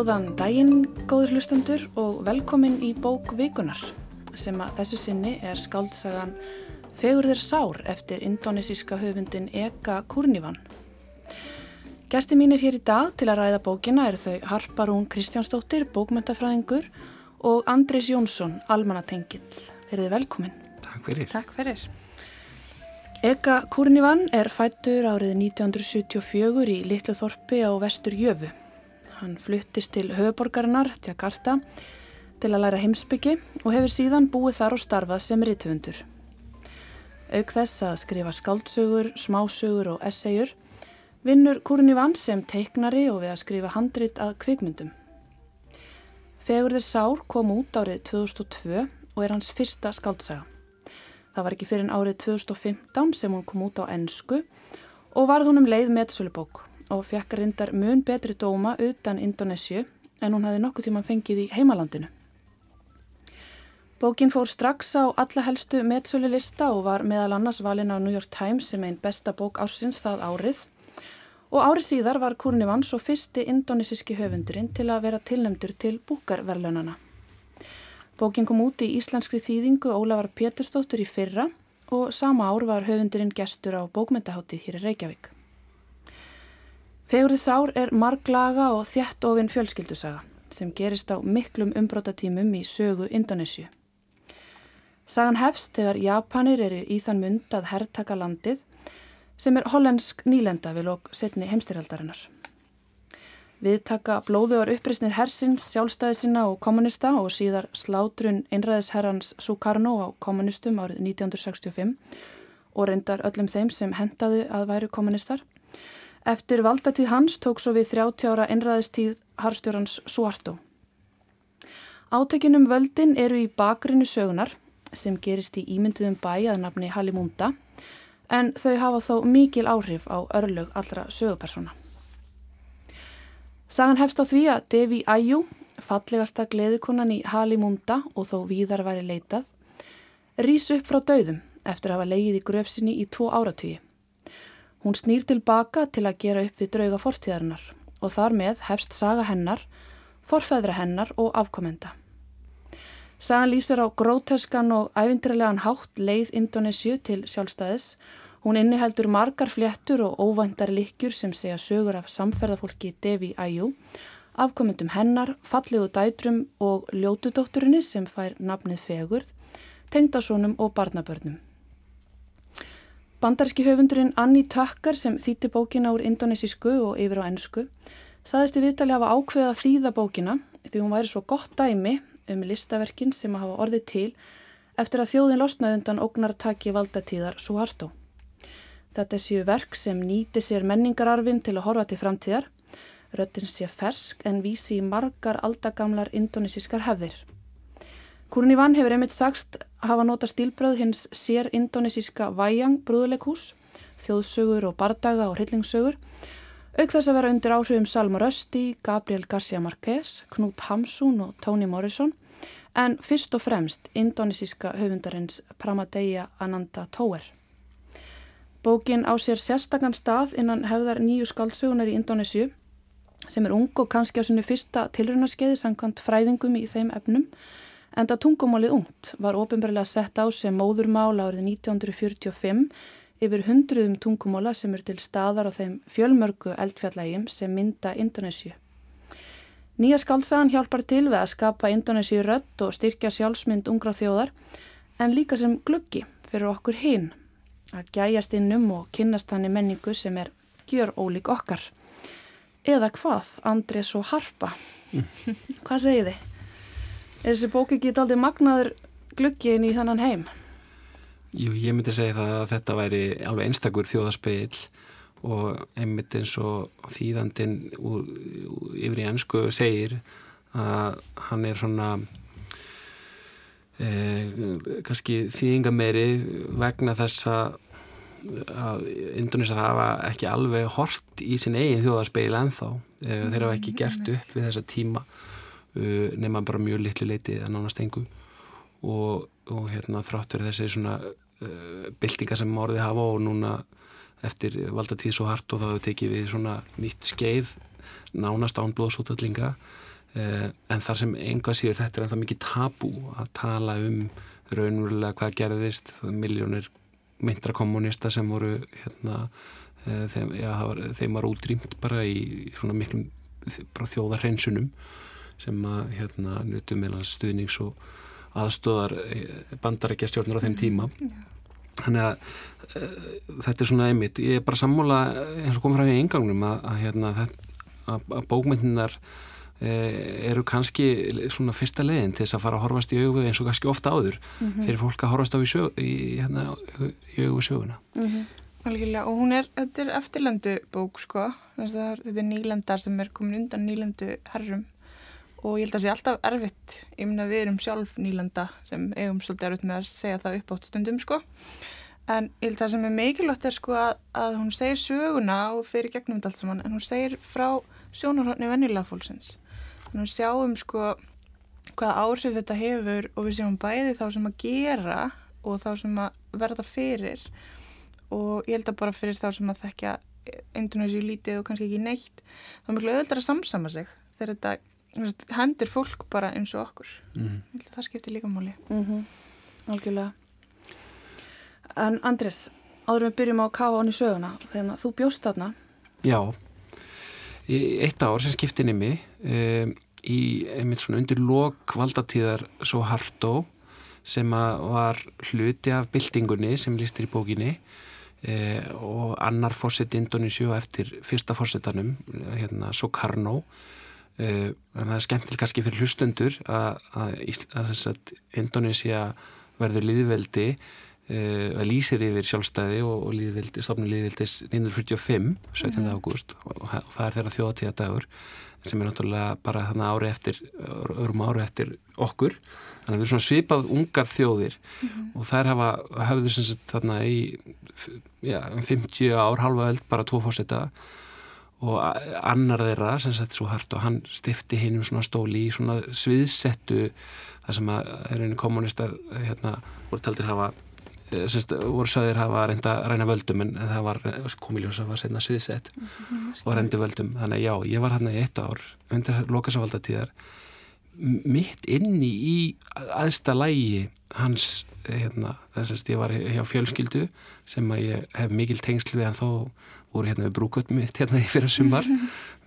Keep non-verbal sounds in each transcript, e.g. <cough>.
Góðan daginn, góður hlustendur og velkomin í bók Vikunar sem að þessu sinni er skáldsagan Fegurðir sár eftir indonesíska höfundin Eka Kurnivan. Gæsti mínir hér í dag til að ræða bókina eru þau Harparún Kristjánsdóttir, bókmyndafræðingur og Andris Jónsson, almanatengill. Verðið velkomin. Takk fyrir. Takk fyrir. Eka Kurnivan er fættur árið 1974 í Littlu Þorpi á vestur Jöfu. Hann fluttist til höfuborgarinnar, Jakarta, til að læra heimsbyggi og hefur síðan búið þar og starfað sem rítufundur. Auk þess að skrifa skáldsögur, smásögur og essayur vinnur Kurnivan sem teiknari og við að skrifa handrit að kvikmyndum. Fegurðir Sár kom út árið 2002 og er hans fyrsta skáldsaga. Það var ekki fyrir en árið 2015 sem hún kom út á ennsku og varð hún um leið meðsölubók og fekk reyndar mun betri dóma utan Indonésiu en hún hefði nokkuð tíma fengið í heimalandinu. Bókin fór strax á alla helstu meðsölulista og var meðal annars valin á New York Times sem einn besta bók ársins það árið og árið síðar var Kurnivan svo fyrsti indonesíski höfundurinn til að vera tilnæmdur til búkarverlunana. Bókin kom út í íslenskri þýðingu Ólafar Pétursdóttur í fyrra og sama ár var höfundurinn gestur á bókmyndaháttið hér í Reykjavík. Fegurðið sár er marglaga og þjætt ofinn fjölskyldusaga sem gerist á miklum umbrótatímum í sögu Indonésiu. Sagan hefst þegar Japanir eru í þann mund að herrtaka landið sem er hollensk nýlenda vil og setni heimstyrjaldarinnar. Viðtaka blóðuar uppreysnir hersins, sjálfstæðisina og kommunista og síðar slátrun einræðisherrans Sukarno á kommunistum árið 1965 og reyndar öllum þeim sem hendaðu að væru kommunistar Eftir valdatíð hans tók svo við 30 ára einræðistíð harstjórans Suarto. Átekinum völdin eru í bakgrinu sögunar sem gerist í ímynduðum bæ að nafni Halimunda en þau hafa þó mikil áhrif á örlög allra sögupersona. Sagan hefst á því að Devi Ayu, fallegasta gleðikonan í Halimunda og þó víðar væri leitað, rýs upp frá dauðum eftir að hafa leigið í gröfsinni í tvo áratvíi. Hún snýr tilbaka til að gera upp við drauga fortíðarinnar og þar með hefst saga hennar, forfæðra hennar og afkomenda. Sagan lýsir á gróteskan og ævindirlegan hátt leið Indonésiu til sjálfstæðis. Hún inniheldur margar fléttur og óvæntar likjur sem segja sögur af samferðafólki Devi Ayu, afkomendum hennar, fallegu dætrum og ljótudótturinni sem fær nafnið fegurð, tengdasónum og barnabörnum. Bandaríski höfundurinn Annie Tucker sem þýtti bókina úr indonesísku og yfir á ennsku saðist í viðtali hafa ákveða þýða bókina því hún væri svo gott dæmi um listaverkin sem hafa orðið til eftir að þjóðin losnaðundan ógnartaki valdatíðar Suharto. Þetta séu verk sem nýti sér menningararfin til að horfa til framtíðar, röttin sé fersk en vísi í margar aldagamlar indonesískar hefðir. Kurnivan hefur einmitt sagst hafa nota stílbröð hins sér indonesíska Vajang brúðuleikhús, þjóðsögur og bardaga og hryllingsögur, auk þess að vera undir áhrifum Salma Rösti, Gabriel García Márquez, Knut Hamsun og Toni Morrison, en fyrst og fremst indonesíska höfundarins Pramadeya Ananda Tower. Bókin á sér sérstakann stað innan hefðar nýju skaldsögunar í Indonésiu sem er ung og kannski á sinni fyrsta tilrunarskeiði samkvæmt fræðingum í þeim efnum Enda tungumálið ungt var ofinbarlega sett á sem móðurmál árið 1945 yfir hundruðum tungumála sem er til staðar á þeim fjölmörgu eldfjallægjum sem mynda Indonésiu. Nýja skálsagan hjálpar til við að skapa Indonésiu rött og styrkja sjálfsmynd ungra þjóðar en líka sem gluggi fyrir okkur hinn að gæjast innum og kynnast hann í menningu sem er gjör ólík okkar. Eða hvað, Andrés og Harpa? hvað segir þið? Er þessi bók ekki aldrei magnaður gluggiðin í þannan heim? Jú, ég myndi segja það að þetta væri alveg einstakur þjóðaspeil og einmitt eins og þýðandin úr, úr, yfir í ennsku segir að hann er svona eh, kannski þýðingameiri vegna þess að að Indonísar hafa ekki alveg hort í sin eigin þjóðaspeil ennþá. Þeir hafa ekki gert upp við þessa tíma nema bara mjög litlu leiti að nánast engu. Og, og hérna þráttur þessi svona uh, byltinga sem orði hafa og núna eftir valda tíð svo hart og þá hefur tekið við svona nýtt skeið nánast án blóðsútallinga eh, en þar sem enga síður þetta er ennþá mikið tabú að tala um raunverulega hvað gerðist miljónir myndra kommunista sem voru hérna, eh, þeim, já, var, þeim var útrýmt bara í, svona miklum þjóðarhreinsunum sem að hérna, nutu meðal stuðnings og aðstóðar eh, bandarækja stjórnur á þeim tíma. Þannig að uh, þetta er svona einmitt, ég er bara sammála eins og kom frá í engangnum að, að, hérna, að, að bókmyndinar uh, eru kannski svona fyrsta leginn til þess að fara að horfast í augu eins og kannski ofta áður mm -hmm. fyrir fólk að horfast á í, í, hérna, í augu söguna. Mm -hmm. Algjörlega, og hún er, þetta er eftirlendu bók sko, þetta er nýlendar sem er komin undan nýlendu herrum og ég held að það sé alltaf erfitt. Ég minna við erum sjálf nýlanda sem eigum svolítið erfitt með að segja það upp átt stundum sko. En ég held að það sem er mikilvægt er sko að, að hún segir söguna og fyrir gegnum þetta allt saman en hún segir frá sjónarhóttni vennilega fólksins. Að við sjáum sko hvaða áhrif þetta hefur og við sjáum bæði þá sem að gera og þá sem að verða fyrir. Og ég held að bara fyrir þá sem að þekkja Indonési lítið og kannski ekki neitt þá er miklu öðuldar að samsama sig þegar þetta hendur fólk bara eins og okkur mm. það skiptir líka máli mm -hmm. Algjörlega En Andris, áður við byrjum á að kafa honni söguna, þegar þú bjóst þarna Já eitt ár sem skipti nými um, í einmitt svona undir lok valdatíðar svo Hardó sem var hluti af byltingunni sem lístir í bókinni eh, og annar fórsett Indonísju eftir fyrsta fórsettanum hérna Sokarno Uh, það er skemmtileg kannski fyrir hlustundur að, að, að, að Indonesia verður liðveldi uh, að lýsir yfir sjálfstæði og, og liðveldi, stofnum liðveldis 1945, 17. Mm. ágúst og, og það er þeirra þjóðtíða dagur sem er náttúrulega bara þarna ári eftir öðrum ári eftir okkur þannig að það er svona svipað ungar þjóðir mm. og þær hafa hafður sem sagt þarna í já, 50 ár, halva öll bara tvo fórseta og annar þeirra sem sett svo hart og hann stifti hinn um svona stóli í svona sviðsettu þar sem að einu kommunistar hérna voru taldir hafa eh, semst voru sagðir hafa reynda ræna völdum en það var komiljós að var senna sviðsett mm -hmm, og reyndi völdum. Þannig já, ég var hérna í eitt ár undir lokasavaldatíðar mitt inni í aðsta lægi hans hérna, þess að ég var hjá fjölskyldu sem að ég hef mikil tengsl við en þó voru hérna við brúkvöldum mitt hérna í fyrir sumar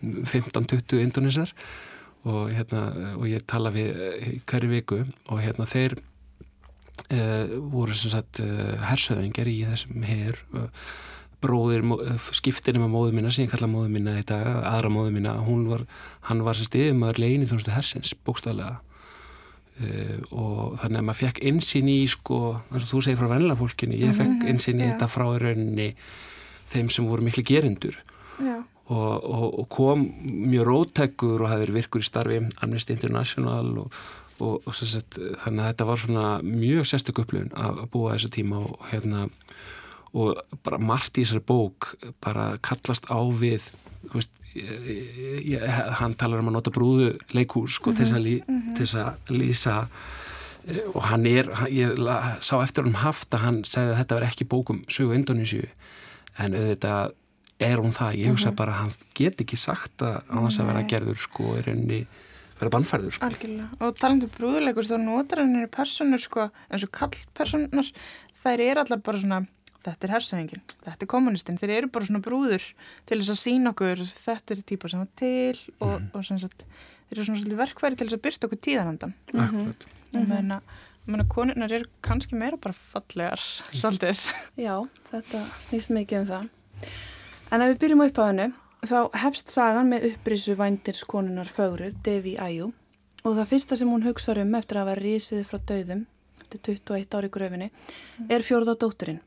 15-20 <laughs> indonesar og hérna og ég tala við eh, hverju viku og hérna þeir uh, voru sem sagt uh, hersöðingar í þessum hér uh, bróðir skiptir um að móðu mína sem ég kalla móðu mína í dag aðra móðu mína, var, hann var sem stiðum að leini þjónustu hersins, bókstaflega. Og þannig að maður fekk einsinn í sko, eins og þú segir frá vennilega fólkinu, ég fekk mhm, einsinn í þetta frá rauninni þeim sem voru miklu gerindur og, og, og kom mjög rótækur og hafði virkur í starfi Amnesty International og, og sett, þannig að þetta var svona mjög sérstök upplifun að búa þessu tíma og hérna og bara margt í þessari bók bara kallast á við veist, ég, ég, hann talar um að nota brúðu leikús sko, mm -hmm. til þess að lýsa eh, og hann er, ég sá eftir um haft að hann segði að þetta var ekki bókum sögu Indonísju en auðvitað er hún það, ég hugsa mm -hmm. bara hann get ekki sagt að hans að vera gerður sko er henni vera bannfærður sko. Algjörlega, og talandu um brúðuleikur þá notar henni personur sko eins og kallpersonar, þær eru allar bara svona, þetta er hersöðingin þetta er kommunistinn, þeir eru bara svona brúður til þess að sína okkur, þetta er típa sem það til og, mm -hmm. og sem sagt þeir eru svona verkværi til þess að byrsta okkur tíðanandan Akkurat mm -hmm. Menna, konurnar eru kannski meira bara fallegar svolítið. Já, þetta snýst mikið um það. En ef við byrjum á hennu, þá hefst sagan með upprísu vændins konurnar fögru, Devi Ajú, og það fyrsta sem hún hugsa um eftir að vera rísið frá döðum, er 21 ári gröfinni, er fjórða dótturinn,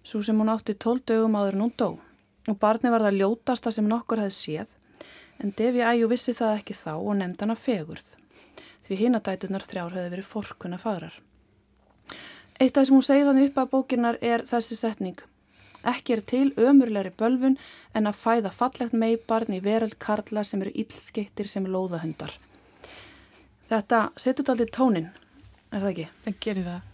svo sem hún átti 12 dögum áður en hún dó. Og barni var það ljótasta sem nokkur hefði séð, en Devi Ajú vissi það ekki þá og nefndi hana fegurð því hinadætunar þrjár hefði verið forkunna fagrar. Eitt af þess að hún segið þannig upp að bókinar er þessi setning. Ekki er til ömurleiri bölfun en að fæða fallegt meibarn í veröld karla sem eru íllskettir sem lóðahundar. Þetta setur þetta aldrei tónin, er það ekki? Það gerir það.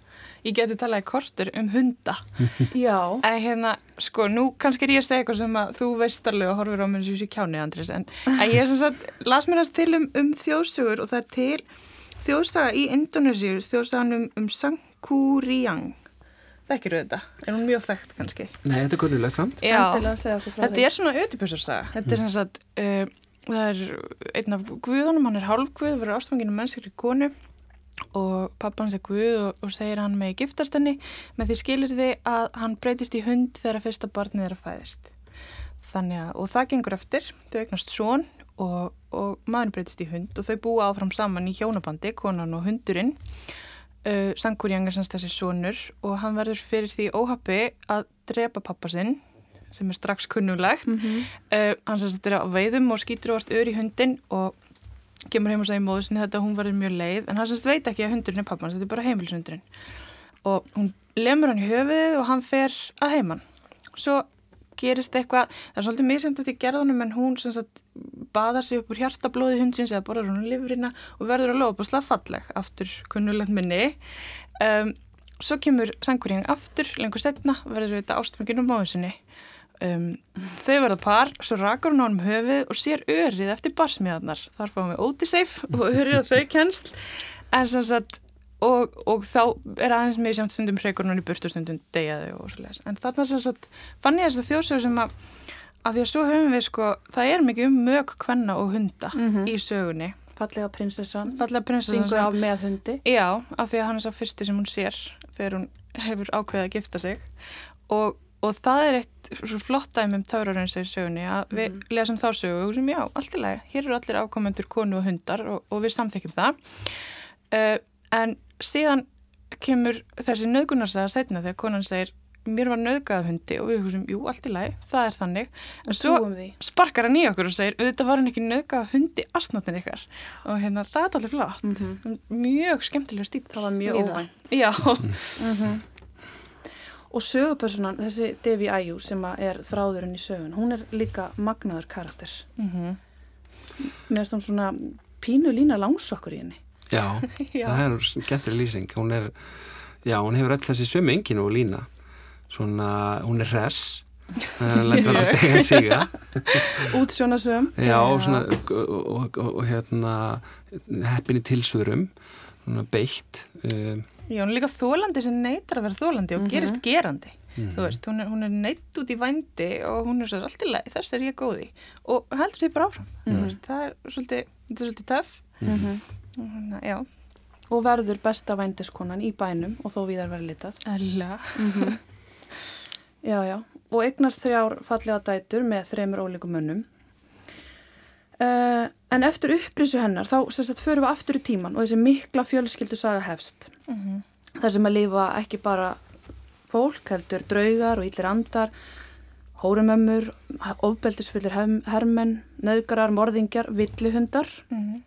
Ég geti talað í kortur um hunda. <laughs> Já. En hérna, sko, nú kannski er ég að segja eitthvað sem að þú veist alveg og horfir á mér sem ég sé kjáni, Andris, en, en ég er sem sagt, las mér hans til um, um þjóðsugur og það er til þjóðsaga í Indonésiu, þjóðsagan um, um Sankuriang. Þekkir þetta? Er hún mjög þekkt kannski? Nei, þetta er kunnulegt samt. Já, þetta er svona ötipusarsaga. Þetta er sem sagt, uh, það er einn af guðunum, hann er hálfguð, verður ástfanginu mennskri konu og pappa hans er guð og, og segir að hann með giftast henni með því skilir því að hann breytist í hund þegar fyrsta barnið er að fæðist. Þannig að, og það gengur eftir, þau eignast svon og, og maður breytist í hund og þau búa áfram saman í hjónabandi, konan og hundurinn. Uh, Sankurjang er semst þessi sonur og hann verður fyrir því óhappi að drepa pappa sinn sem er strax kunnulegt. Mhm. Uh, hann semst er á veiðum og skýtur vart ör í hundin og kemur heim og segir móðu sinni þetta hún verður mjög leið en hann semst veit ekki að hundurinn er pappans, þetta er bara heimilishundurinn. Og hún lemur hann í höfuðið og hann fer að heiman. Svo gerist eitthvað, það er svolítið misjönd eftir gerðunum en hún sem sagt baðar sig upp úr hjartablóði hundsins eða borðar hún lifrina og verður að lofa búslega falleg aftur kunnulegt minni um, svo kemur sangurinn aftur lengur setna verður þetta ástfanginu móðu sinni um, þau verða par svo rakar hún á hann um höfuð og sér örið eftir barsmiðarnar þar fáum við ótiseif og örið að þau kennst en sem sagt og, og þá er aðeins með samt stundum hreikur hún í burtu stundum deyjaði og svo leiðis en þarna sem sagt fann ég þess að þjóðsögur sem að að því að svo höfum við sko það er mikið um mög, kvenna og hunda Mhm. í sögunni Fallega prinsessan. fallega prinsessan Syngur af með hundi. Já, af því að hann er sá fyrsti sem hún sér þegar hún hefur ákveðið að gifta sig og, og það er eitt flott dæmi um taurarins í sögunni að við lesum þá sögu og hugsaum já, allt í lagi, hér eru allir ákomendur konu og hundar og, og við samþykjum það. Uh, en síðan kemur þessi nöðgunarsaga setna þegar konan segir mér var nöðgað hundi. Og við hugsaum, jú, allt í lagi, það er þannig. En svo sparkar hann í okkur og segir auðvitað var hann ekki nöðgað hundi asnáttin ykkar. Og hérna, það er allir flott. Mhm. mjög skemmtilega stíl Það var mjög óvænt. Já, <laughs> Og sögupersonan, þessi Devi Ayu sem er þráðurinn í sögun, hún er líka magnaður karakter. Mhm. Mér finnst hún svona pínu lína langsokkur í henni. Já, <laughs> Já. það er skemmtileg lýsing. Hún er, já, hún hefur öll þessi sömu enginu og lína. Svona, hún er hress, <laughs> hann lendur að degja siga. <laughs> Útsjónasöm. Já, og svona, og, og, og, og hérna, heppin í tilsvörum, svona beitt. Um, Já, hún er líka þólandi sem neytar að vera þólandi og gerist gerandi. Mhm. Þú veist, hún er, hún er neytt út í vændi og hún er svo allt í lagi, þess er ég góði og heldur því bara áfram. Þú veist, það er svolítið, þetta er svolítið töff. Mhm. Mm Já, Og verður besta vændiskonan í bænum og þó viðar verið litað. Ella. <laughs> Já, já. Og eignast þrjár fallega dætur með þremur ólíkum mönnum. Uh, en eftir upprisu hennar þá sagt förum við aftur í tíman og þessi mikla fjölskyldu saga hefst. Mhm. þar sem að lifa ekki bara fólk, heldur draugar og yllir andar, hórumömmur, ofbeldisfullir hem- hermenn, nöðgarar, morðingjar, villihundar, Mhm.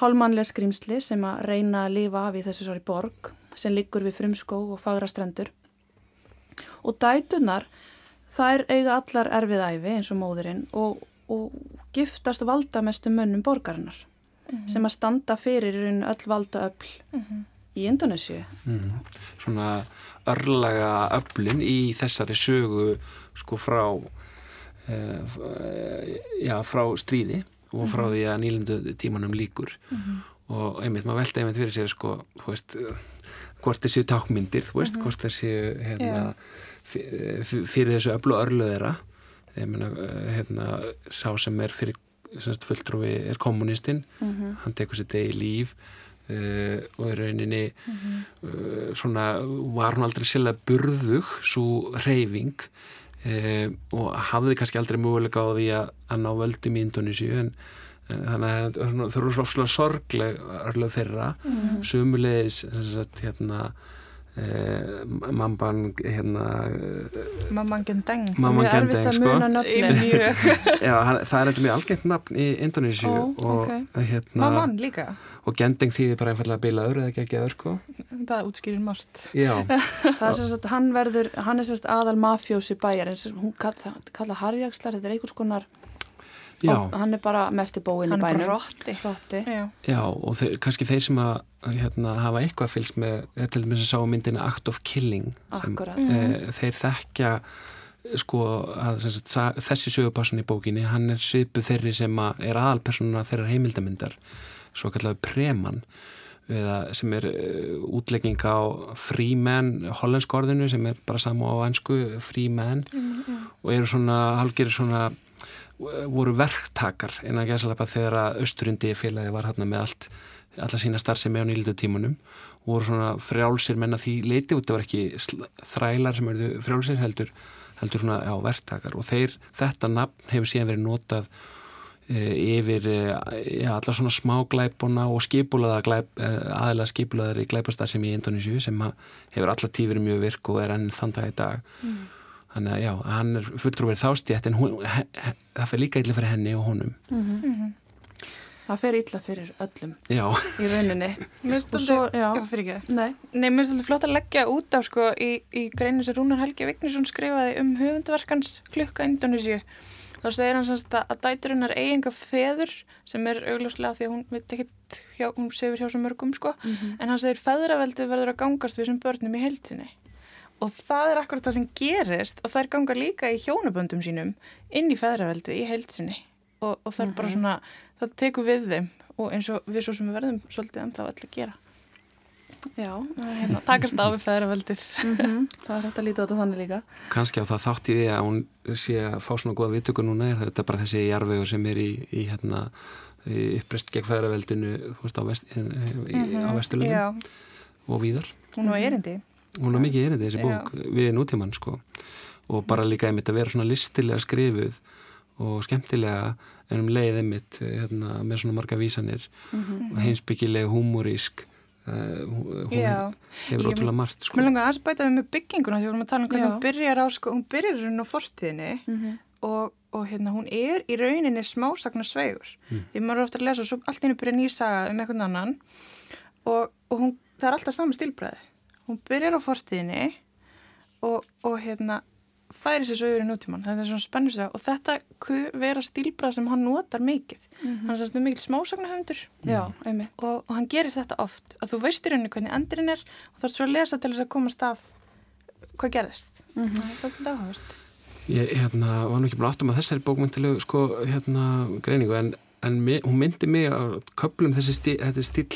hálmannlega skrýmsli sem að reyna að lifa af í þessi svari borg sem liggur við frumskó og fagra strendur. Og dætunar, þær eiga allar erfið æfi eins og móðurinn og, og giftast valdamestu mönnum borgarinnar sem að standa fyrir í rauninu öll valda öll í Indonésiu. Mhm. svona örlaga öflin í þessari sögu sko frá uh, já, frá stríði og frá því að nýlendu tímanum líkur og einmitt, maður velta einmitt fyrir sér sko, þú veist, eh, hvort þessi tákmyndir, þú veist, hvort þessi hérna, f- fyrir þessu öflu örlu þeirra ég meina, eh, hérna, sá sem er fyrir semst, fulltrúi er kommunistinn hann tekur sér degi líf uh, og í rauninni uh, svona var hún aldrei sérlega burðug svo reyfing uh, og hafði kannski aldrei möguleika á því að, að ná völdum í Indonésiu en, en þannig að það eru svo sorgleg örlög þeirra. Mm. sumulegis sagt, hérna uh, mamban hérna uh, Mamman Gendeng. mamman Gendeng sko. <laughs> Já, hann, það er eitthvað mjög algengt nafn í Indonésiu Ó, og ok. hérna Mamman líka. og Gendeng þýðir bara einfallega bilaður eða ekki ekki aður sko Það útskýrir margt. <laughs> Er hann verður, hann er sagt aðal mafjósi bæjar, hún kalla, kalla harjakslar, þetta er einhvers konar, og hann er bara mest í bóin í Hann er bænum. bara rotti. Rotti. Já. já og þeir, kannski þeir sem að hérna, hafa eitthvað fylgst með, eh, til dæmis að sá myndina Act of Killing sem, Akkurat. e, þeir þekkja sko að sagt, sa- þessi sögupassan í bókinni, hann er svipu þeirri sem að er aðalpersonuna þeirra heimildamindar svo kallar preman eða sem er uh, útlegging á Freeman, hollensku orðinu sem er bara sama á ennsku Freeman og eru svona halgeri svona voru verktakar innan gæsalapa þegar að Östurundi félagi var hérna með allt alla sína starfsemi á nýldu tímunum og voru svona frjálsir menna því leiti út, það var ekki þrælar sem eru frjálsir heldur heldur svona á verktakar. Og þeir, þetta nafn hefur síðan verið notað e, yfir e, ja, alla svona smáglæpuna og skipulaða glæp, e, aðeila skipulaðar í glæpastar sem í Indonísju sem að hefur alla tífur mjög virk og er enn þann dag í dag. Þannig að já, hann er fulltrúverið þástjætt en hún, he, he, það fyrir líka illa fyrir henni og honum Það fer illa fyrir öllum já, í rauninni. Mér finnst alltaf flott að leggja út af sko í, í greinu sem Rúnar Helgi Vignisson skrifaði um höfundverkans klukka Indonísíu. Þá segir hann semst að, að dæturinnar eiginga feður sem er augljóslega því að hún veit ekkert hjá, hún sefur hjá svo mörgum sko. En hann segir feðraveldið verður að gangast við þessum börnum í heiltinni. Og það er akkurat það sem gerist og þær ganga líka í hjónaböndum sínum inn í feðraveldið í heiltinni og, og það er bara svona, það tekur við þeim og eins og við svo sem við verðum svolítið ennþá öll að gera. já. Hérna, takast á við feðraveldið Mm Það er hægt að líta á þetta þannig líka. kannski á það þátt í því að hún sé að fá svona góða viðtöku núna er þetta bara þessi jarvegur sem er í, í hérna í uppreist gegn fæðraveldinu þú veist á, vest, í, á vesturlundum Já, og víðar hún var erindi hún er mikið erindi þessi Já. bók við nútíman sko og bara líka einmitt að vera svona listilega skrifuð og skemmtilega en um leið einmitt hérna, með svona marga vísanir og heimsbyggileg húmorísk uh, hún Já. hefur ótrúlega margt sko. Mér langar aðeins bæta við með bygginguna því við vorum að tala um hvernig Já. hún byrjar á sko, hún byrjar í raun á fortíðinni Mhm. og, og hérna hún er í rauninni smásagnar sveigur Mm. því maður er ofta að lesa og svo allt einu byrja nýsaga um einhvern annan og, og hún, það er alltaf saman stílbræði hún byrjar á fortíðinni og, og hérna færi sér sögur í nútíman, þetta er svona spennusega og þetta ku vera stílbræð sem hann notar mikið, hann er svona mikil smásagnahöndur Já, einmitt. og, og hann gerir þetta oft að þú veist í rauninni hvernig endurinn er og það er svo að lesa til þess að koma stað hvað gerðist. Mhm. það er þetta áhugavert. Ég hérna, var nú ekki búin áttum að þessari bókmyndilegu sko, hérna, greiningu en, en hún myndi mig á köplum þessi stíl, þetta stíl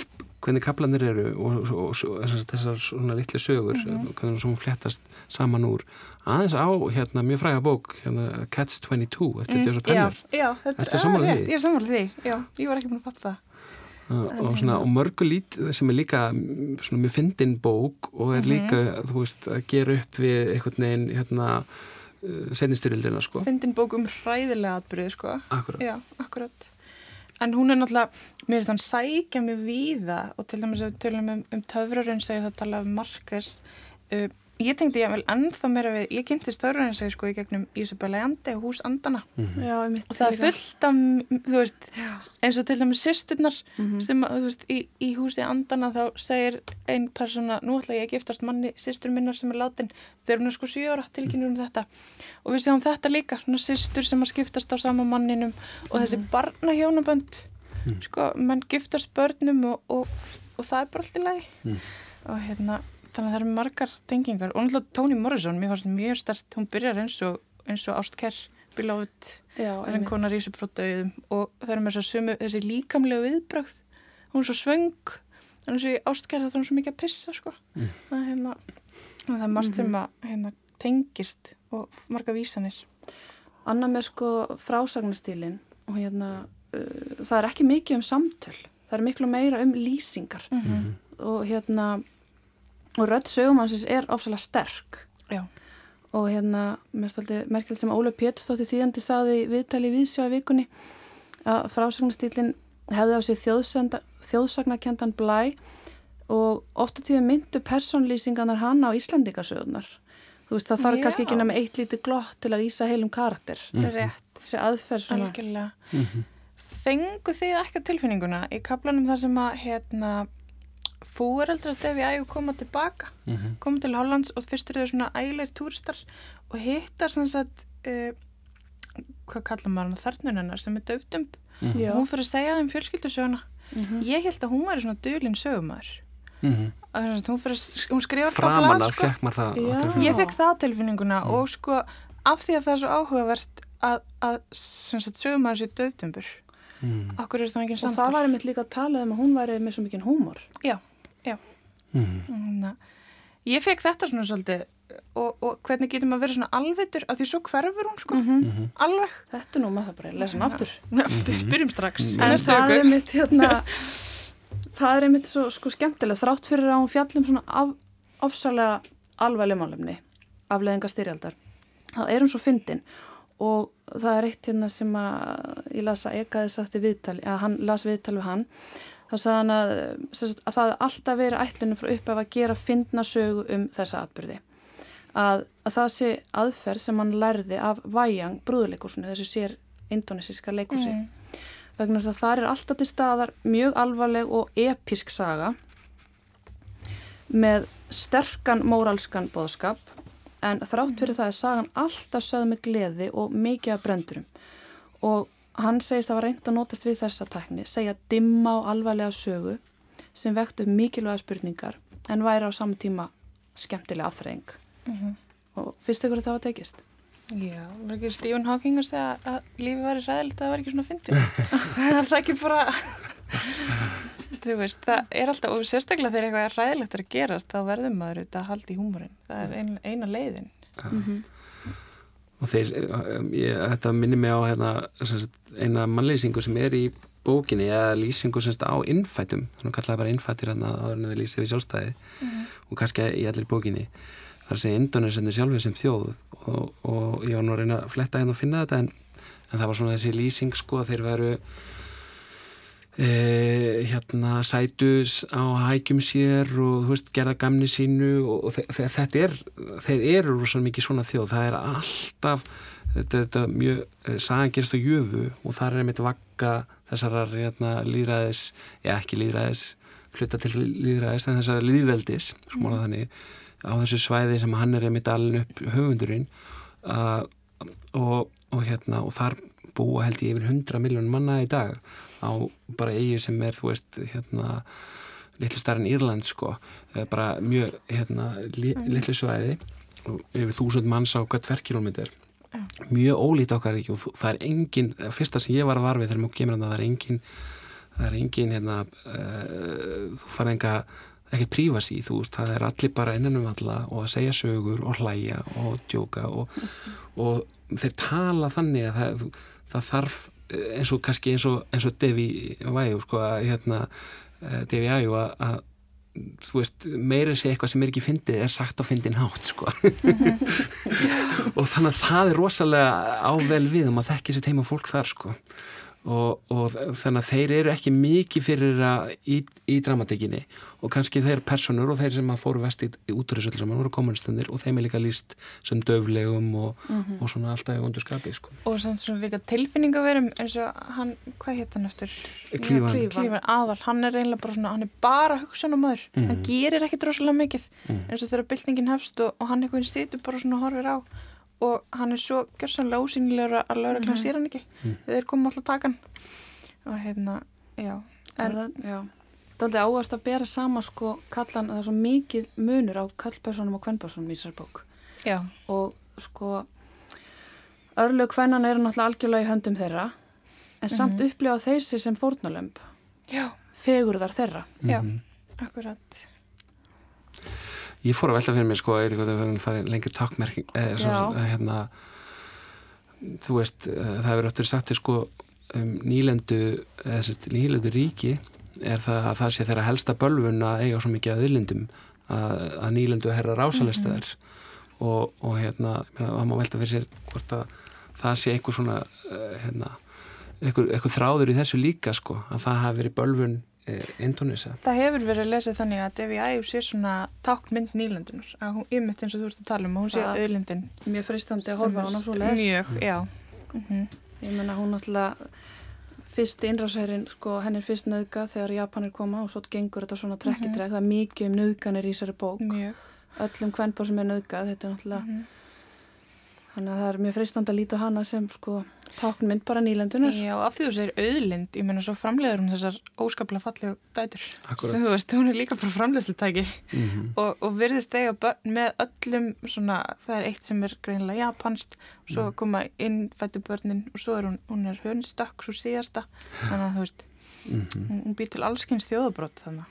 hvernig kaplanir eru og, og, og, þessar svona litlu sögur hvernig hún fléttast saman úr. Aðeins á hérna, mjög fræga bók hérna, Catch 22 eftir Joseph Mm, já, Penner þetta er ah, því? Ég er sammála því, já, ég var ekki búin að fatta það. Og, og, svona, og mörgu lít sem er líka mm, svona mjög fyndin bók og er líka, þú veist, að gera upp við einhvern veginn hérna senistyrildina, sko. Fyndin bók um hræðilega atbyrði, sko. Akkurat. Já, akkurat En hún er náttúrulega, mér finnst hann sækja mjög víða og til dæmis að við tölum um, um töfrarinn segja það tala um Markers uh, Ég tengdi ég vel ennþá meira við, ég kynntist töfrarinn segja sko í gegnum Isabella Andi og hús Andana Já, einmitt. og það er fullt af, þú veist, eins og til dæmis sýsturnar Mhm. sem, að, þú veist, í, í húsi andana þá segir ein persóna, nú ætla ég að giftast manni sýstur minnar sem er látin. Þegar hún er sko 7 ára tilkynur um þetta. Og við séum þetta líka, svona sýstur sem að skiptast á sama manninum og þessi barna hjónabönd sko, mann giftast börnum og, og, og það er bara allt í lagi. Mm. og hérna, þannig að það eru margar tengingar. Og náttúrulega Toni Morrison, mér fannst mjög stert hún byrjar eins og, eins og þar en einmitt. konar upp frá döðum og það er með sumu, þessi líkamlega viðbrögð. Hún er svo svöng. Þannig að ástgerða þá er svo mikið að pissa sko. Mm. það, er hérna, það er margt sem að hérna, tengist og marga vísanir. Anna með sko frásagnastílin og hérna uh, það er ekki mikið um samtöl. Það er miklu meira um lýsingar. Mhm. og hérna og rödd sögumannsins er ofsalega sterk. Já. og hérna merkjöld sem Óla Pétur þótti þýðandi saði í viðtali viðsjá í vikunni að frásagnastílin hefði á sig þjóðsagnarkendan blæ og ofta tíðu myndu persónlýsingarnar hann á Íslandingasögunar þú veist það þarf Já. kannski ekki nema eitt lítið glott til að lýsa heilum karakter. Er rétt. Þessi aðferð svona. Algjörlega. Mhm. fengu þið ekki tilfinninguna í kaplanum þar sem að hérna, fúreldrar Devi Ægu koma tilbaka Mhm. koma til Hollands og fyrst eru þau svona ægilegir túristar og hittar sem sagt uh, hvað kallar maður hann þarnun hennar sem er döfdumb Já. og hún fyrir að segja þeim fjölskyldusöguna ég held að hún væri svona dölinn sögumar mm hún, fyrir, hún skrifar það framan blað að sko. fekk maður það ég fekk það tilfinninguna Mm. og sko af því að það er svo áhugavert að, að sem sagt, sögumar sé döðtumbur mm. okkur er það enginn Og samtal það var einmitt líka að tala um að hún væri með svo mikinn húmor. já, Mm. Þannig að ég fekk þetta svona svolítið og, og hvernig getur maður verið svona alvitur af því svo hverfur hún sko -hmm. Mhm. alveg, Þetta nú með það bara, lesa hann aftur. <laughs> byrjum strax Mm. En það er einmitt, hérna, það er einmitt svo sko skemmtilega, þrátt fyrir að hún fjallum svona af, ofsalega alveglega málumni, afleðinga styrjaldar. Það er hún svo fyndin og það er eitt hérna sem að ég las að Ekaði sagt í viðtali, að hann las viðtali við hann, þá sagði hann að, að það er alltaf verið ætlunum frá upp af að gera fyndna sögu um þessa atbyrði. Að, að það sé aðferð sem hann lærði af Vajang brúðuleikúsinu, þessu sér indonesiska leikúsi Mm. vegna þess að það er alltaf til staðar mjög alvarleg og episk saga með sterkan móralskan bóðskap en þrátt fyrir það er sagan alltaf sögð með gleði og mikið af brendurum og hann segist að var reynd að notast við þessa tækni, segja dimma og alvarlega sögu sem vekt upp mikilvæga spurningar en væri á saman tíma skemmtilega afþreying Mhm. og finnst ykkur að það var tekist? Já, var ekki Stephen Hawking að segja að lífi væri ræðilegt að það var ekki svona fyndið. <laughs> það er það ekki bara, þú veist, það er alltaf, og sérstaklega þegar eitthvað er ræðilegt að gerast, þá verður maður auðvitað að halda í húmórin. Það er ein, eina leiðin. Mm -hmm. og þeir, um, ég, þetta minnir mig á hérna, eina mannlýsingu sem er í bókinni eða lýsingu sem sagt, á innfætum þannig kallaði bara innfættir hérna áður en þið lýsið við sjálfstæði og kannski í allir bókinni það er að segja Indonesendur sjálfið sem þjóð og, og ég var nú að reyna að fletta hérna og finna þetta en, en það var svona þessi lýsing sko að þeir veru e, hérna sætus á hækjum sér og veist gerða gamni sínu og, og þe þe þetta er þeir eru rosalega mikið svona þjóð. Það er alltaf þetta, þetta mjög, e, sagan gerist á jöfu og það er einmitt vakka þessarar hérna, líðræðis, eða ekki líðræðis hluta til líðræðis en þessar líðveldis, smóla þannig á þessu svæði sem hann er einmitt alveg upp höfundurinn uh, og, og hérna og þar búa held ég yfir 100 miljónum manna í dag á bara eigi sem er þú veist hérna litlu starf en Írland sko. Eh, bara mjög hérna li, litlu svæði yfir þúsund manns á hvert tverrkilometr mjög ólít okkar ekki og það er engin, fyrsta sem ég var að varfið þegar maður kemur að það er engin það er engin hérna uh, þú fara enga ekkert prífasi, þú veist, það er allir bara innan um alla og að segja sögur og hlæja og djóka og, og þeir tala þannig að það, það þarf eins og kannski eins og, eins og Devi Væjú, sko, að hérna eh, Devi Væjú að, þú veist, meira sé eitthvað sem er ekki fyndið er sagt á fyndin hátt, sko. <laughs> Og þannig að það er rosalega ável við um að þekki sér teima fólk þar, sko og, og þannig að þeir eru ekki mikið fyrir að í, í dramatíkinni og kannski þeir personur og þeir sem að fóru vest í, í útrúðsöldu saman voru kommunistandir og þeim er líka líst sem döflegum og, og svona alltaf í vondur skapi sko. Og samt svona líka tilfinningaverum eins og hann, hvað hétt hann eftir? Klífan, Klífan. Aðal, hann er eiginlega bara svona, hann er bara hugsanamöður, Mhm. hann gerir ekkit rosalega mikið Mhm. eins og þegar byltingin hefst og, og hann eitthvað situr bara svona horfir á og hann er svo gjörsanlega ósýnilegur að lögreglan sér hann ekki. Mhm. þeir koma alltaf takan og hérna, já. En, það, já. Það er aldrei áherslu að bera sama sko kallan, það er svo mikið munur á kallpersonum og kvennpersonum í þessar bók. Já, og sko örlög kvennan eru náttúrulega algjörlega í höndum þeirra en samt upplifa þeir sér sem fórnalömb já, fegurðar þeirra. Já, Mhm. akkurat Ég fór að velta fyrir mér sko höfum farið lengri takkmerking hérna þú veist, eh, það hefur öttur sagt sko um nýlendu eða sérst nýlendu ríki er það að það sé þeirra helsta bölvun að eiga svo mikið að auðlindum að, að nýlendu herra rásalestæðar og, og hérna það má velta fyrir sér hvort að það sé eitthvað svona uh, hérna, eitthvað, eitthvað þráður í þessu líka sko að það hafi verið bölvun uh, Indonesa Það hefur verið lesið þannig að Devi Æjú sé svona tákmynd nýlendunar að hún ymmit eins og þú ert að tala um að hún sé auðlindin. mjög fristandi að horfa á hana svo les Mjög, já. Mm ég menna hún náttúrulega fyrst innrásherrin, sko, henn er fyrst nöðga þegar Japanir koma og svo gengur þetta svona trekkitrekk, það er mikið um nöðganir í þessari bók. Mjög. Öllum kvennbór sem er nöðgað, þetta er Mhm. Þannig að það er mjög freistandi að líta hana sem sko táknmynd bara nýlendunar. Já, af því þú segir auðlind, ég menna svo framleiður hún þessar óskaplega fallegu dætur. Akkurat. Sem þú veist, hún er líka bara framleiðslutæki Mm -hmm. og, og virðist eiga börn með öllum svona, það er eitt sem er greinilega japanst, svo Mm. koma innfættu börnin og svo er hún, hún er hönstökk, svo síðasta, þannig að þú veist, Mhm. hún, hún býr til allskyns þjóðabrott þannig.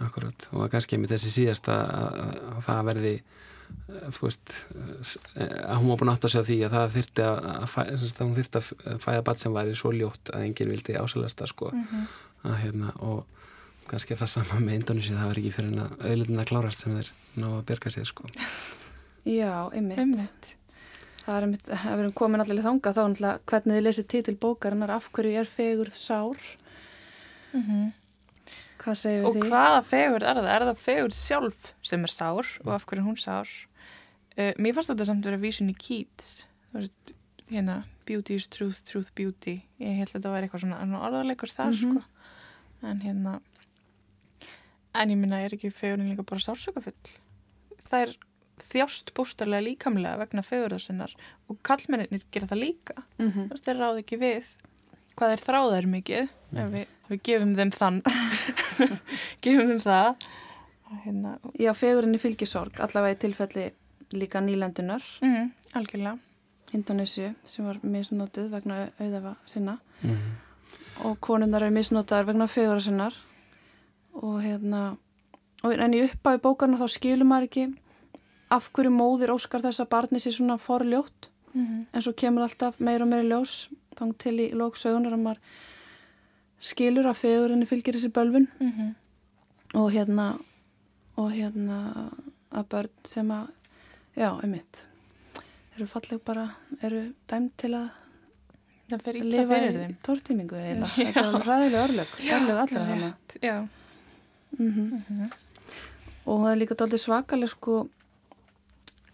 Akkurat, og kannski með þessi síðasta að, að það verði þú veist eh, að hún var búin átt að segja því að það þyrti að, að, að hún þyrti að fæða bat sem væri svo ljótt að enginn vildi ásælasta sko Mm. að hérna og kannski það sama með Indonési það var ekki fyrir henn að auðlitina klárast sem þeir ná að byrga sér sko <laughs> Já, einmitt. Einmitt. Það er einmitt, ef við erum komin allir í þanga þá er hvernig þið lesið titil bókarinnar af hverju er fegurð sár. Mm Hvað Og hvaða fegur er það? Er það fegur sjálf sem er sár og af hverju er hún sár? Uh, mér fannst þetta samt að vísun í Keats, hérna, beauty is truth, truth beauty. Ég held að þetta væri eitthvað svona, orðarleikur þar, Mhm. sko. En hérna, en ég minna, er ekki fegurinn líka bara sársökafull? Það er þjást bústarlega líkamlega vegna fegurðar sinnar og kallmennir gera það líka. Mm Þú veist, þeir ráð ekki við hvað er mikið ef við, við gefum þeim þann. <laughs> Gefum þeim það. Hérna, Já, fegurinn í fylgisorg, allavega í tilfelli líka nýlendunar, mm, algjörlega. Indonésiu, sem var misnótuð vegna auðafa sinna. Mm -hmm. og konundar eru misnótaðar vegna fegura sinnar. Og hérna og en í upphafi bókarna þá skilur maður ekki af hverju móðir óskar þess að barni sér svona forljótt. Mm -hmm. en svo kemur alltaf meir og meir ljós þang til í lóksögunar að maður skilur að fegurinni fylgir þessi bölvun. Mm -hmm. og hérna og hérna að börn sem að já, einmitt eru falleg bara, eru dæmt til að það fer lifa fyrir þeim. tortímingu eða þetta er ræðilega örlög örlög allra Rétt, já. Mm mm og það er líka dálítið svakaleg sko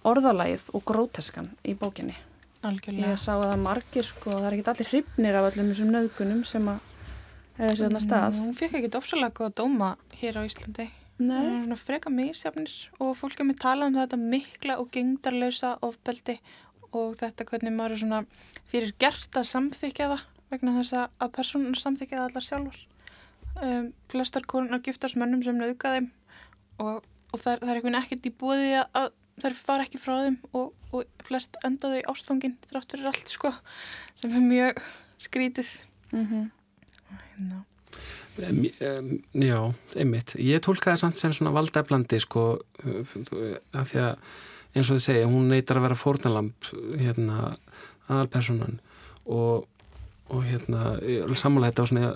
orðalægið og gróteskan í bókinni. Algjörlega. Ég sá að það margir sko, það er ekki allir hrifnir af öllum þessum nöðgunum sem að stað. Hún fekk ekki ofsalega góða dóma hér á Íslandi. Er svona freka misjafnir og fólk er með talað um þetta mikla og gengdarlausa ofbeldi og þetta hvernig maður er svona fyrir gert að samþykja það vegna þess að- personar samþykja það allar sjálfur um, flestar konunar giftast mönnum sem nauðga þeim og, og það, það er einhvern ekkert í bóði að, þær fara ekki frá þeim og, og flest enda þau ástfangin þrátt fyrir allt sko sem er mjög skrítið. Mm hérna. Um, já, einmitt ég tólkaði samt sem svona valdeflandi sko, af því að eins og þið segja, hún neytar að vera fórnalamb hérna, aðalpersonan og, og hérna sammála þetta á svona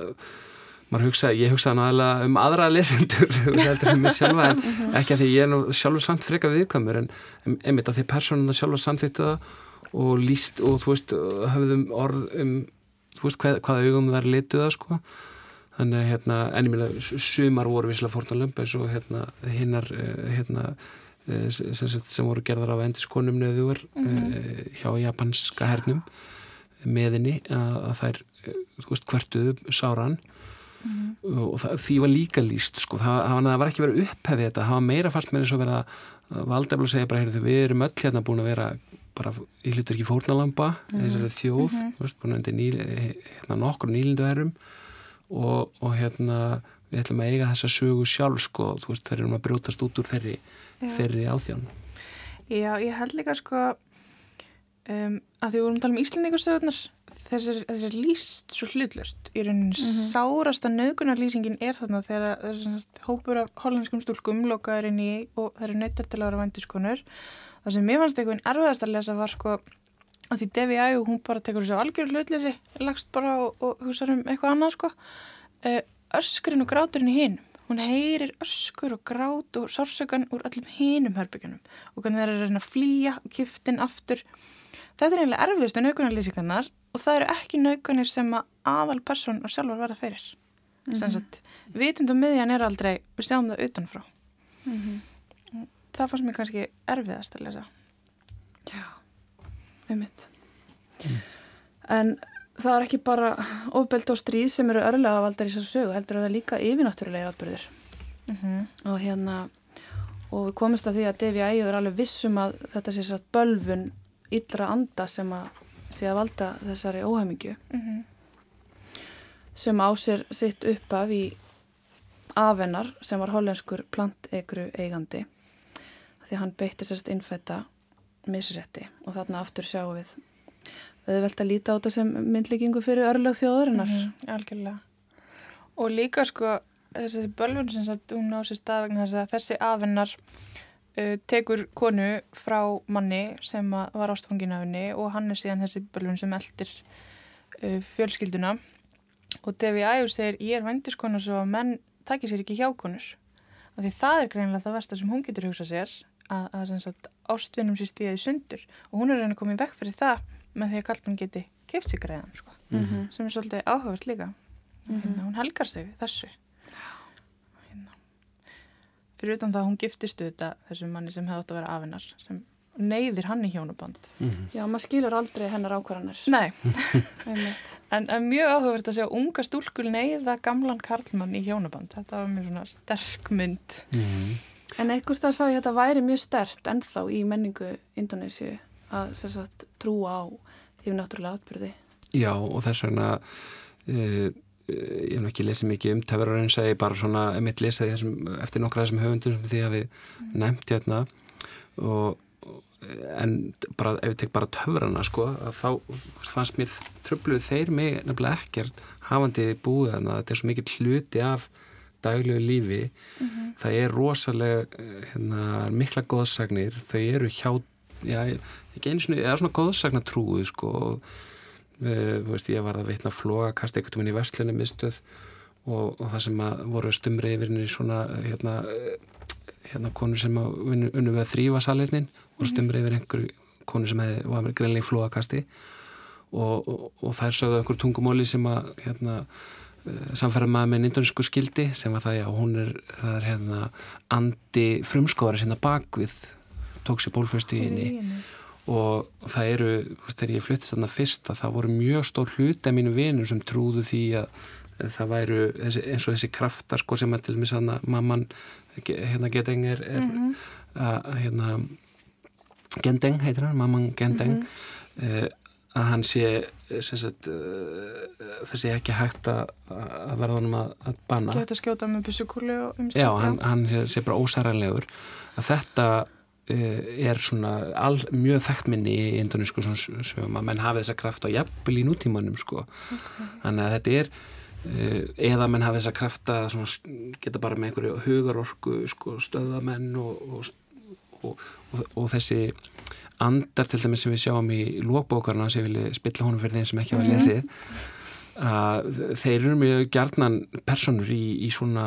maður hugsa, ég hugsaði náðilega um aðra lesendur, <laughs> heldur um mig sjálfa en <laughs> ekki að því ég er nú sjálfur samt freka viðkvæmur en einmitt að því personuna sjálfur samþýttu það og líst og þú veist, höfðum orð um þú veist hvað, hvaða augum þar lituða sko. Þannig að hérna, en ég meina sumar voru visslega fórnalömb eins og hérna hinnar eh, hérna eh, sem, sem, voru gerðar af endiskonum nöðugur mm hjá japanska hernum meðinni að, að þær eh, þú veist hvertuðu sáran. Og það, því var líka líst sko, það, það, það var ekki verið upphefið þetta. Það var meira fast með verið að valdefla að segja bara, heyrðu, við erum öll hérna búin að vera bara í hlutur ekki fórnalamba mm þessari þjóð, þú veist, búin að undir níl, hérna nokkur nýlindu herrum og, og hérna við ætlum að eiga þessa sögu sjálf sko, þú veist, þeir eru að brjótast út úr þeirri, þeirri áþján Já, ég held líka sko um, að því við vorum að tala um Íslandingarstöðunar þessir, þessir líst svo hlutlust í rauninni sárasta nögunarlýsingin er þarna þegar þessar hópur af hollenskum stúlkum lokaður inn í og það eru neittar til að vera vændiskonur það sem mér fannst einhvern erfiðast að lesa var sko að því Devi Æjú, hún bara tekur þessu algjör hlutleysi, lagst bara og, og hugsa um eitthvað annað sko. Uh, öskurinn og gráturinn í hinum. Hún heyrir öskur og grát og sársökan úr öllum hinum herbyggjunum og hvernig það er að reyna að flýja kiftin aftur. Þetta er eiginlega erfiðustu naukunarlýsingarnar og það eru ekki naukunir sem að aðal person og sjálfur verða fyrir. Mm -hmm. sagt, vitund og miðjan er aldrei við sjáum það utanfrá það fannst mér kannski erfiðast að lesa Já, einmitt. En það er ekki bara ofbeld og stríð sem eru örlega valdar í þessu sögu, heldur að það er líka yfirnáttúrulega atbyrðir. mm -hmm. Og hérna, og við komumst að því að Devi Ægjur er alveg vissum að þetta sé satt bölvun yllra anda sem að sé að valda þessari óhæmingju Mm -hmm. sem á sér sitt uppaf í afennar sem var hollenskur plantegru eigandi því hann beitti sérst innfætta misrætti og þarna aftur sjáum við auðvelt að líta á þetta sem myndlíkingu fyrir örlög þjóðurinnar. Mm -hmm, algjörlega. Og líka sko þessi bölvun sem sagt hún á sér stað vegna þess að þessi afennar uh, tekur konu frá manni sem var ástfangin af henni og hann er síðan þessi bölvun sem eldir uh, fjölskylduna og Devi Ægur segir ég er vendiskona svo að menn takir sér ekki hjákonur af því það er greinlega það versta sem hún getur hugsað sér að, að ástvinnum sér stíðaði sundur og hún er reyna að koma í vekk fyrir það með því að kallmann geti keift sig greiðan sko. mm -hmm. sem er svolítið áhugavert líka mm -hmm. hérna, hún helgar sig þessu hérna. fyrir utan það að hún giftistu þetta þessu manni sem hefði átt að vera afinnar sem neyðir hann í hjónuband mm -hmm. Já, maður skilur aldrei hennar ákvarðanir Nei <laughs> en, en mjög áhugavert að sjá unga stúlkul neyða gamlan karlmann í hjónuband þetta var mjög svona sterk mynd En einhvers það sá ég að þetta væri mjög stert ennþá í menningu Indonésiu að sagt, trúa á yfir náttúrulega atbyrði. Já og þess vegna uh, ég hef ekki lesið mikið um töfrarinn segi bara svona, ég mitt þessum eftir nokkra þessum höfundum sem því að við mm. nefnt hérna og en bara, ef ég tek bara töfrana sko, þá fannst mér tröfluð þeir mig nefnilega ekkert hafandi búið þannig að þetta er svo mikið hluti af daglegu lífi mm -hmm. það er rosalega hérna, mikla góðsagnir þau eru hjá já, ekki einu svona, eða svona góðsagna trúið sko þú veist, ég var að veitna flóakast ekkert um henni í verslunum mistuð og, og það sem að voru stumri yfir svona hérna, hérna konur sem að unnu við að þrýfa salirnin og stumri yfir einhverju konur sem hefði, var greinlega í flóakasti og, og, og þær sögðu einhver tungumóli sem að hérna samfæra maður með nýndunsku skildi sem var það, já, hún er, er hérna andi frumskóðari sinna bakvið tók sér bólföstu í henni og það eru, þegar ég fluttist þarna fyrst að það voru mjög stór hluti af mínu vinur sem trúðu því að það væru þessi, eins og þessi kraftar sko sem að til að mamman hérna Geteng er, er mm -hmm. að hérna Gendeng heitir hann, mamman Gendeng mm -hmm. Uh, að hann sé sagt, uh, það sé ekki hægt að, að verða honum að, að banna Geta skjóta með bussukúli og umstæð Já, hann, hann sé bara ósæranlegur að þetta er svona all, mjög þekkt minni í indonísku sögum að menn hafi þessa kraft á jafnvel í nútímanum sko. okay. þannig að þetta er eða menn hafi þessa kraft að svona, geta bara með einhverju hugarorku sko, stöðamenn og, og, og, og þessi andar til dæmis sem við sjáum í lókbókarna sem ég vilja spilla honum fyrir þeim sem ekki hafa -hmm. lesið að þeir eru mjög gjarnan personur í, í svona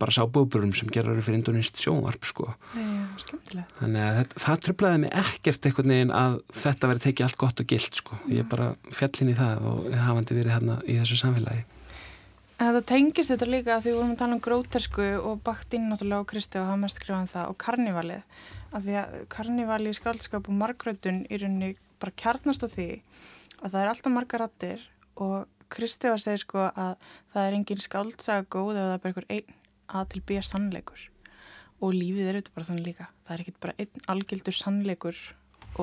bara sábúburum sem gerur fyrir indonist sjónvarp sko. Já, þannig að þetta, það tröflaði mig ekkert einhvern veginn að þetta veri tekið allt gott og gilt sko. ég bara fjallin í það og hafandi verið hérna í þessu samfélagi Þetta tengist þetta líka því við vorum að tala um grótersku og bakt inn náttúrulega á Kristi og hafa mest skrifað það og karnivalið. Af því að karnivalið í skaldskap og margrötun í rauninni bara kjarnast á því að það er alltaf marga rattir og Kristi var að segja sko að það er engin skaldsaga góð ef það er bara einhver einn að til býja sannleikur. Og lífið er auðvitað bara þannig líka. Það er ekkit bara einn algjöldur sannleikur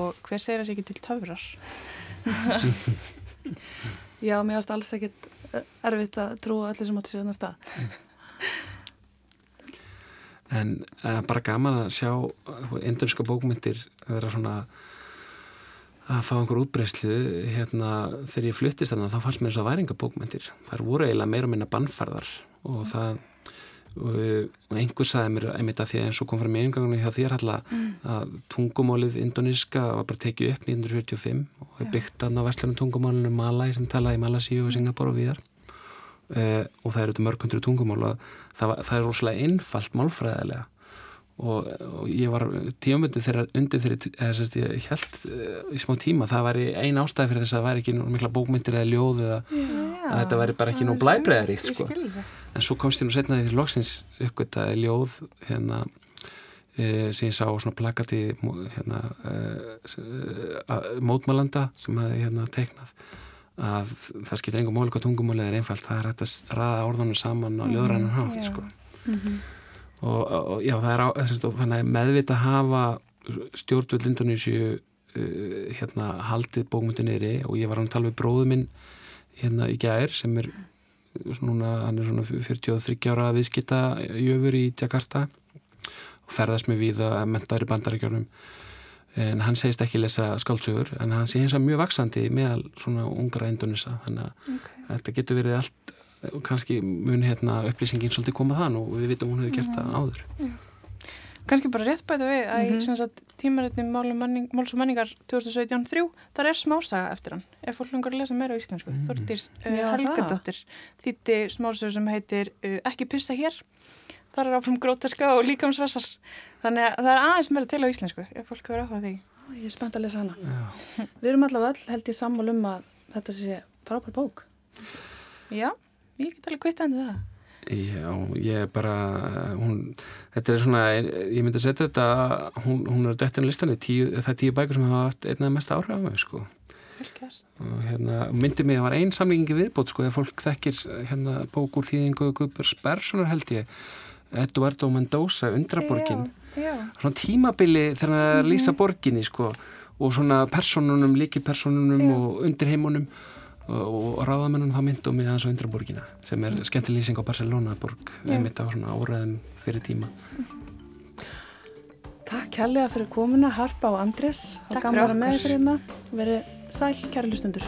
og hver segir þessi ekki til töfrar? <laughs> Já, mér ást alls ekkit erfitt að trúa allir sem átti sér þannig stað. En uh, bara gaman að sjá indurska bókmyndir vera svona að fá einhver útbreyslu hérna þegar ég fluttist þannig að þá fannst mér þess að væringa bókmyndir þar voru eiginlega meira minna bannfarðar og það og einhver saði mér einmitt að því að eins og kom frá mér eingangunni hjá þér alltaf mm. að tungumólið indoníska var bara tekið upp 1945 og byggt aðna á vestlunum tungumólinu Malai sem talaði í Malasíu og Singapur og viðar uh, og það eru þetta mörgundur tungumól og það, það er rosalega einfalt málfræðilega og, og ég var tíumvöndið þegar undir þegar ég held uh, í smá tíma það væri ein ástæði fyrir þess að það væri ekki mikla bókmyndir eða ljóð eða að þetta væri bara ekki nú blæbreðaríkt sko. en svo komst ég nú setnaði því loksins uppgöttaði ljóð hérna e, sem ég sá svona plakati hérna e, mótmálanda sem hefði hérna teiknað að það skiptir engum mólík á tungumólið er einfalt, það er hægt að ræða orðanum saman á ljóðrænan hátt mm, sko. mm -hmm. Og, og já það er á, þannig að meðvita hafa stjórnvöld Indonísju uh, hérna haldið bókmyndu niðri og ég var hann að tala við bróðu minn hérna í gær sem er svona, hann er svona 43 ára viðskita jöfur í Jakarta og ferðast með við að mentaður í bandaríkjörnum en hann segist ekki lesa skáltsugur en hann sé hins að mjög vaksandi meðal svona ungra endunisa þannig að okay. þetta getur verið allt kannski mun hérna upplýsingin svolítið koma þann og við vitum hún hefur gert það áður. Já. Kannski bara rétt bæta við að mm -hmm. í tímarétni Máls og menningar 2017-3 þar er smásaga eftir hann. Ef fólk langar að lesa meira á íslensku mm. -hmm. Þortís uh, Helgadóttir þýtti smásögur sem heitir uh, Ekki pissa hér. Þar er áfram grótaska og líkamsræsar þannig að það er aðeins meira til á íslensku ef fólk hefur áhugað því. Ég er spennt að lesa hana. Já. Við erum allavega all held í sammál um að þetta sé frábær bók. Já, ég get alveg kvitt endur það. Já, ég er bara hún, þetta er svona, ég myndi að setja þetta hún, hún er dættin tíu, það er tíu bækur sem hafa haft einnaði mest áhrif á mig sko. Og hérna, myndi mig að það var einn samlingi viðbót sko, ef fólk þekkir hérna bók úr þýðingu Guðbjörns Berssonar held ég Eduardo Mendoza, Undraborgin. Svona tímabili þegar það er að lýsa mhm. borginni sko og svona personunum, líkipersonunum og undirheimunum og ráðamennum þá myndum við aðeins á Undraborgina sem er skemmtileg lýsing á Barcelona borg einmitt á svona áræðum fyrir tíma. Takk kærlega fyrir komuna Harpa og Andrés. Vera með ykkur hérna. Verið sæl kærlustundur